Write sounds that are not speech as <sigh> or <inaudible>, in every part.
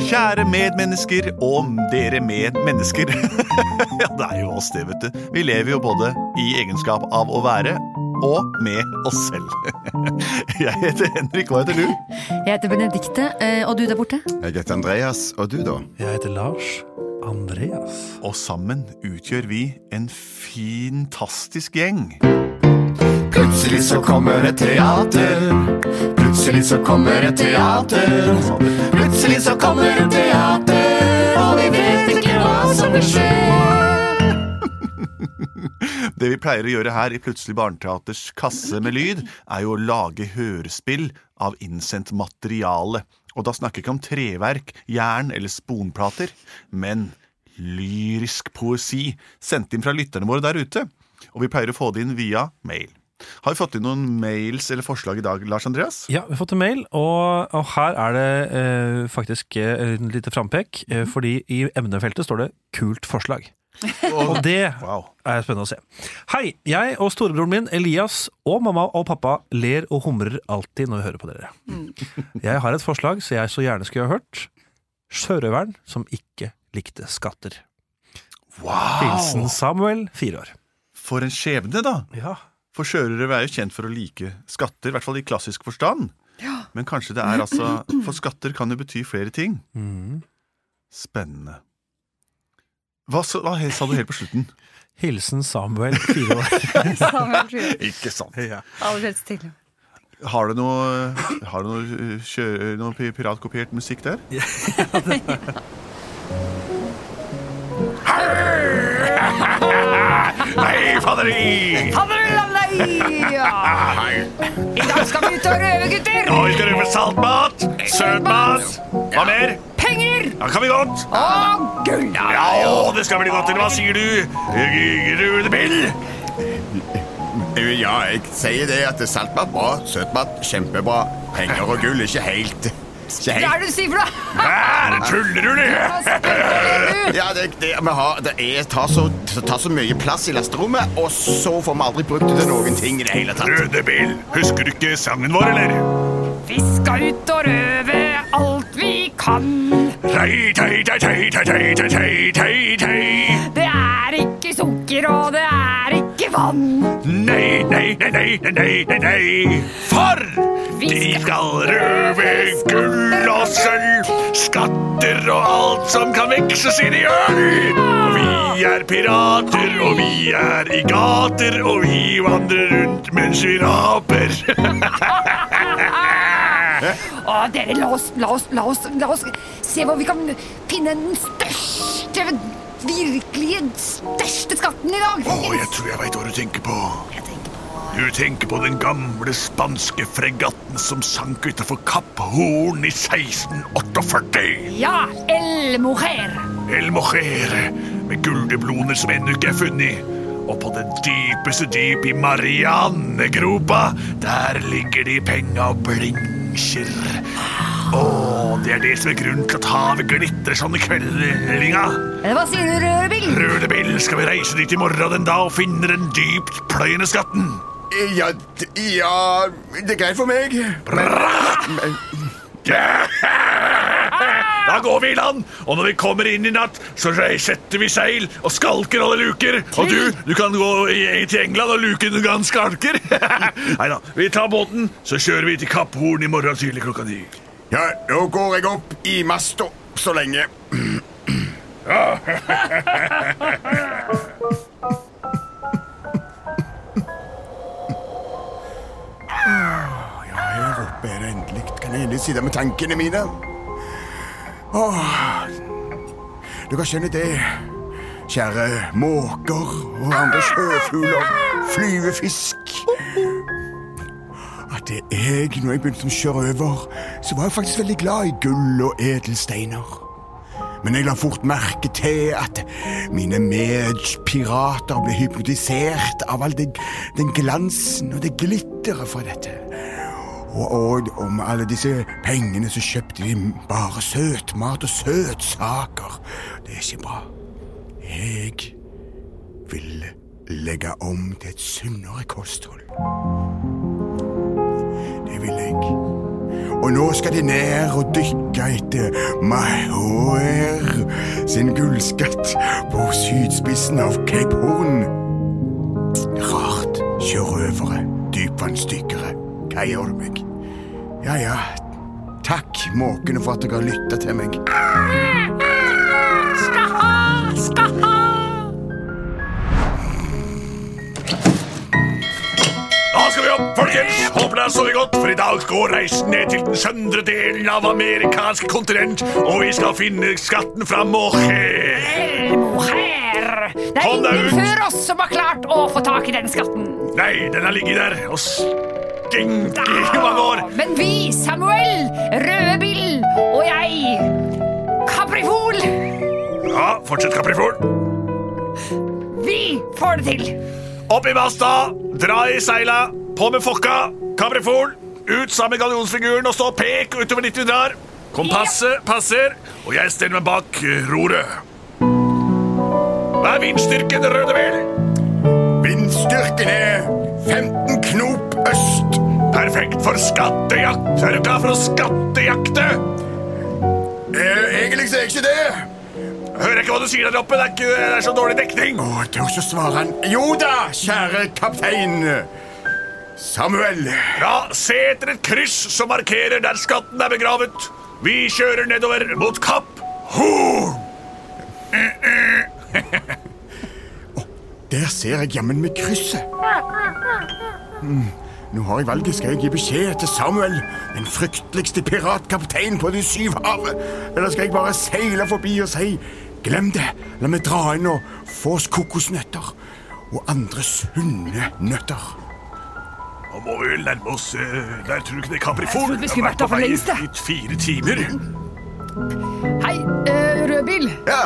Kjære medmennesker og dere medmennesker. <laughs> ja, det er jo oss, det, vet du. Vi lever jo både i egenskap av å være og med oss selv. <laughs> Jeg heter Henrik, hva heter du? Jeg heter Benedikte, eh, og du der borte? Jeg heter Andreas, og du da? Jeg heter Lars Andreas. Og sammen utgjør vi en fantastisk gjeng. Plutselig så kommer et teater. Plutselig så kommer et teater. Plutselig så kommer et teater, og vi vet ikke hva som vil skje. <laughs> Det vi pleier å gjøre her i Plutselig barneteaters kasse med lyd, er jo å lage hørespill av innsendt materiale. Og da snakker jeg ikke om treverk, jern eller sponplater, men lyrisk poesi sendt inn fra lytterne våre der ute. Og vi pleier å få det inn via mail. Har vi fått inn noen mails eller forslag i dag, Lars Andreas? Ja, vi har fått en mail, og, og her er det eh, faktisk eh, et lite frampek. Eh, fordi i emnefeltet står det 'kult forslag'. <laughs> Og det Wow. er spennende å se. Hei, jeg og storebroren min Elias og mamma og pappa ler og humrer alltid når vi hører på dere. Jeg har et forslag som jeg så gjerne skulle ha hørt. Sjørøveren som ikke likte skatter. Wow. Hilsen Samuel, fire år. For en skjebne, da! Ja. For sjørøvere er jo kjent for å like skatter, i hvert fall i klassisk forstand. Men kanskje det er altså For skatter kan jo bety flere ting. Spennende. Hva, så, hva sa du helt på slutten? <laughs> Hilsen <laughs> Samuel, fire år. Ikke sant. ja. Aller helst til. Har du noe, har du noe, kjø, noe pi- piratkopiert musikk der? <laughs> Nei, faderi! I dag skal vi ut og røve, gutter! Nå skal vi røve saltmat, søtmat. Hva mer? Penger Da kan vi godt? og gull! Ja, å, det skal bli godt. Eller hva sier du? Rune Bill? Ja, jeg sier det at saltmat bra, søtmat kjempebra. Penger og gull ikke helt. Hva er det du sier for noe? Tuller du, det? Ja, det, det, vi har, det er, tar, så, tar så mye plass i lasterommet, og så får vi aldri brukt det til noen ting i det hele tatt. Røde bil, husker du ikke sangen vår, eller? Vi skal ut og røve alt vi kan. Tei, tei, tei, tei, tei, tei, tei, tei, tei. Det er ikke sukker, og det vann. Nei, nei, nei, nei, nei, nei, nei. For Vi de skal røve gull og sølv, skatter og alt som kan vekses inn i øl. Vi er pirater, og vi er i gater, og vi vandrer rundt mens vi raper. <laughs> Å, dere, la oss, la oss, la oss, la oss se hvor vi kan finne den største, virkelige største skatten i dag. Å, jeg tror jeg veit hva du tenker på. Jeg tenker på Du tenker på den gamle spanske fregatten som sank utenfor Kapp Horn i 1648. Ja, El Mojer. El Mojer, med guldebloner som ennå ikke er funnet. Og på det dypeste dyp i Mariannegropa, der ligger de penga og blinkjer. Å, det er det som er grunnen til at havet glitrer sånn i kveldinga. Hva sier du, Rødebil? Rødebill, skal vi reise dit i morgen den dag og finne den dypt pløyende skatten? Ja, d- ja, det er greit for meg. Men, <laughs> Da går vi i land, og når vi kommer inn i natt, så setter vi seil og skalker alle luker. Og du, du kan gå i- til England og luke den gang skalker. <laughs> Nei da, vi tar båten, så kjører vi til Kapp Horn i morgen tidlig klokka ni. Ja, nå går jeg opp i masta så lenge. Ja, her oppe er det endelig. Kan jeg endelig sitte med tankene mine? Åh, dere skjønner det, kjære måker og andre sjøfugler, flyvefisk. At det er jeg, når jeg begynte som sjørøver, så var jeg faktisk veldig glad i gull og edelsteiner. Men jeg la fort merke til at mine medpirater ble hypnotisert av all den, den glansen og det glitteret fra dette. Og, og, om alle disse pengene så kjøpte de bare søtmat og søtsaker. Det er ikke bra. Jeg vil legge om til et sunnere kosthold. Det vil jeg. Og nå skal de ned og dykke etter Mahoer sin gullskatt på sydspissen av Cape Horn. Rart. Sjørøvere, dypvannsdykkere. Gjør du meg? Ja, ja. Takk, måkene, for at dere har lytta til meg. Skal ha, skal ha. Opp, folkens! Håper dere har sovet godt, for i dag går reisen ned til den søndre delen av amerikansk kontinent, og vi skal finne skatten fra Moher. Her. Det er Kom deg ingen ut. før oss som har klart å få tak i den skatten. Nei, den har ligget der og stinket i mange år. Men vi, Samuel, Rødbill og jeg, Kaprifol, Ja, fortsett, Caprifol. vi får det til. Opp i masta, dra i seila, på med fokka, Caprifol. Ut sammen med gallionsfiguren og stå og pek utover dit vi drar. Kompasset passer, og jeg stiller meg bak eh, roret. Hva er vindstyrken, Rødevel? Vindstyrken er 15 knop øst. Perfekt for skattejakt. Er du klar for å skattejakte? Eh, egentlig så er jeg ikke det. Hører ikke hva du sier der oppe. Det er, ikke, det er så dårlig dekning. Å, tør så svare han. Jo da, kjære kaptein. Samuel. Ja, se etter et kryss som markerer der skatten er begravet. Vi kjører nedover mot Kapp Horn. <laughs> Der ser jeg jammen med krysset. Mm. Nå har jeg valget. Skal jeg gi beskjed til Samuel, den frykteligste piratkaptein på de syv havet? Eller skal jeg bare seile forbi og si glem det, la meg dra inn og få oss kokosnøtter og andre sunne nøtter? Nå må vi vel nærme oss eh, Der tror du ikke det er Caprifol? Jeg trodde vi skulle vært der for lengst, jeg. i fire timer. Hei, uh, Rødbil. Ja,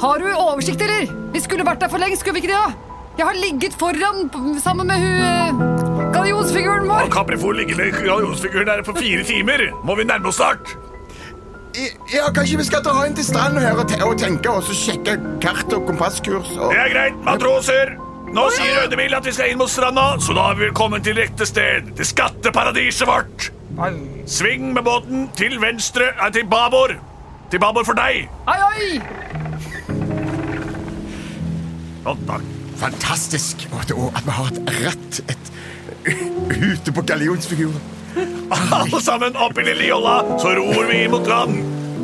Har du oversikt, eller? Vi skulle vært der for lengst, skulle vi ikke det? da? Jeg har ligget foran p- sammen med hun uh, gallionsfiguren Og vår. Caprifol ligger med gallionsfiguren der på fire timer. Må vi nærme oss snart? I- ja, kanskje vi skal dra inn til stranden her og, te og tenke og så sjekke kart og kompasskurs og Det er greit, matroser. Nå sier Rødebil at vi skal inn mot stranda, så da har vi kommet til rette sted. Til skatteparadiset vårt. Sving med båten til venstre, nei, til babord. Til babord for deg. Oi, oi! Sånn, takk. Fantastisk. At vi har et rett et, ute på gallionsfiguren. Alle sammen opp i lille jolla, så ror vi mot land.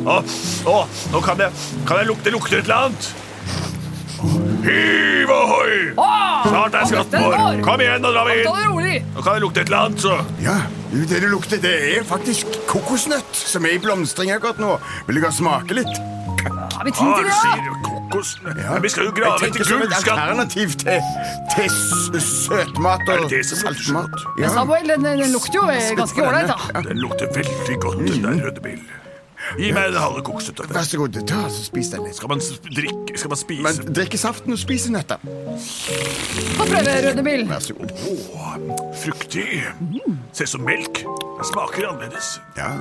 Å, å, nå kan jeg, kan jeg lukte, lukter et eller annet. Hiv ohoi! Åh, Snart er skatten vår. Kom igjen, nå drar vi inn. Nå kan det lukte et eller annet, så. Ja, det det lukter, det er faktisk kokosnøtt som er i blomstring akkurat nå. Vil du smake litt? Har vi tenker tid du til det? da? Men vi skal jo Jeg grave tenker etter som et alternativ til, til s- søtmat og saltmat. Men Samuel, den, den lukter jo eh, ganske ålreit, da. Den lukter veldig godt, den der røddebil. Gi meg det halve kokosnøtta. Vær så god, ta og spis den litt. Skal man drikke Skal man spise Men drikke saften og spise nøtta. Få prøve, Rødnebil. Vær så god. Åh, fruktig. Ser ut som melk. Den smaker annerledes. Ja.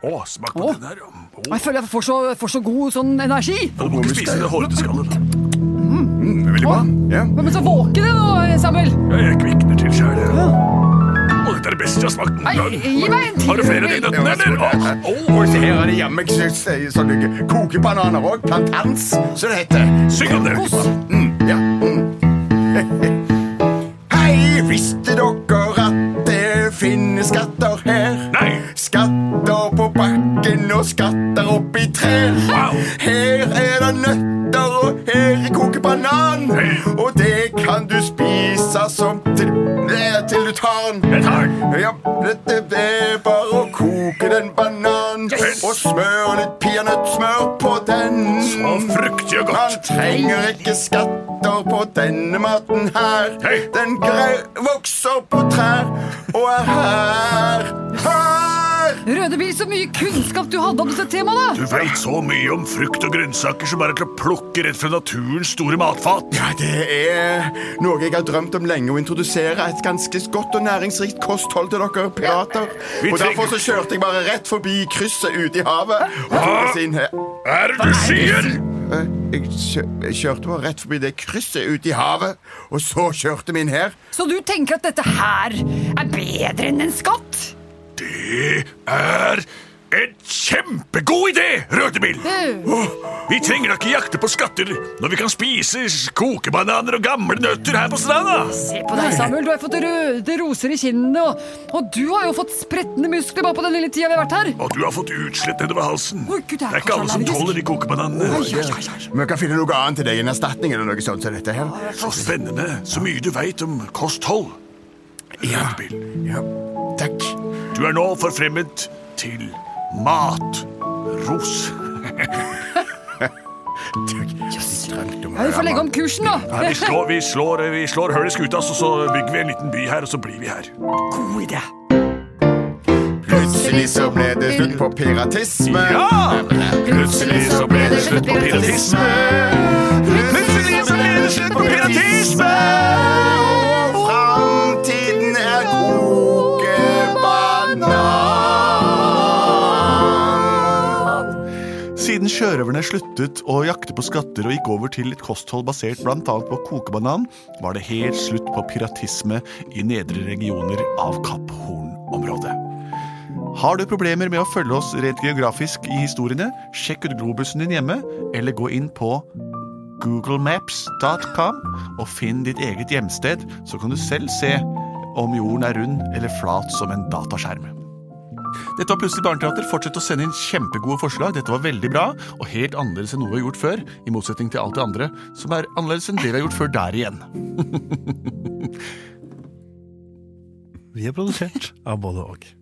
Å, smak på Åh. den der. Åh. Jeg føler jeg får så, får så god sånn energi. Du må ikke spise det hårete skallet. Mm, veldig bra. Ja. Men så våken du nå, Samuel. Ja, jeg kvikner til sjæl. Beste jeg har smakt. Nei, gi meg en til. Har du flere av de nøttene, eller? Oh, oh. Her er det jammen ikke sånne kokebananer òg. Plantans, som det heter. Syng om det. Mm, ja. Mm. <laughs> Hei, visste dere at det finnes skatter her? Nei. Skatter på bakken og skatter oppi trær. Wow. Her er det nøtter, og her er kokebanan. Og tar den. og tar den. banan. koke bananen. Og smør litt peanøttsmør på den. Så fruktig og Man trenger ikke skatter på denne maten her. Hey. Den vokser på trær og er. Her! Rødebil, så mye kunnskap du hadde om dette temaet, Du da! veit så mye om frukt og grønnsaker som bare er til å plukke rett fra naturens store matfat. Ja, det er noe jeg har drømt om lenge, å introdusere et ganske godt og næringsrikt kosthold til dere pirater. Og derfor så kjørte jeg bare rett forbi krysset ute i havet. Og tok oss inn her. Hva er det du sier? Eh, Jeg, kjør, jeg kjørte bare rett forbi det krysset ute i havet, og så kjørte vi inn her. Så du tenker at dette her er bedre enn en skatt? Det er en kjempegod idé, Rødebil! Vi trenger da ikke jakte på skatter når vi kan spise kokebananer og gamle nøtter her på stranda. Se på deg, Samuel. Du har fått røde roser i kinnene, og, og du har jo fått spretne muskler bare på den lille tida vi har vært her. Og du har fått utslett nedover halsen. Oi, Gud, det er ikke alle som tåler de kokebananene. Oi, oi. Vi kan finne noe annet til deg, en erstatning eller noe sånt som dette her. Så spennende. Så mye du veit om kosthold. Rødebil. Ja, takk. Du er nå forfremmet til matros. Ja, vi får legge om kursen, da. Ja, vi slår, vi slår, vi slår hull i skuta, så, så bygger vi en liten by her, og så blir vi her. God idé. Plutselig så ble det slutt på piratisme. Ja! Plutselig så ble det slutt på piratisme. Plutselig så ble det slutt på piratisme. Siden sjørøverne sluttet å jakte på skatter og gikk over til et kosthold basert bl.a. på kokebanan, var det helt slutt på piratisme i nedre regioner av Kapp Horn-området. Har du problemer med å følge oss rent geografisk i historiene, sjekk ut globusen din hjemme, eller gå inn på googlemaps.com og finn ditt eget hjemsted, så kan du selv se om jorden er rund eller flat som en dataskjerm. Dette var Plutselig barneteater. Fortsett å sende inn kjempegode forslag. Dette var veldig bra, og helt annerledes enn noe vi har gjort før. I motsetning til alt det andre, som er annerledes enn det vi har gjort før der igjen. <laughs> Vi er produsert av både og.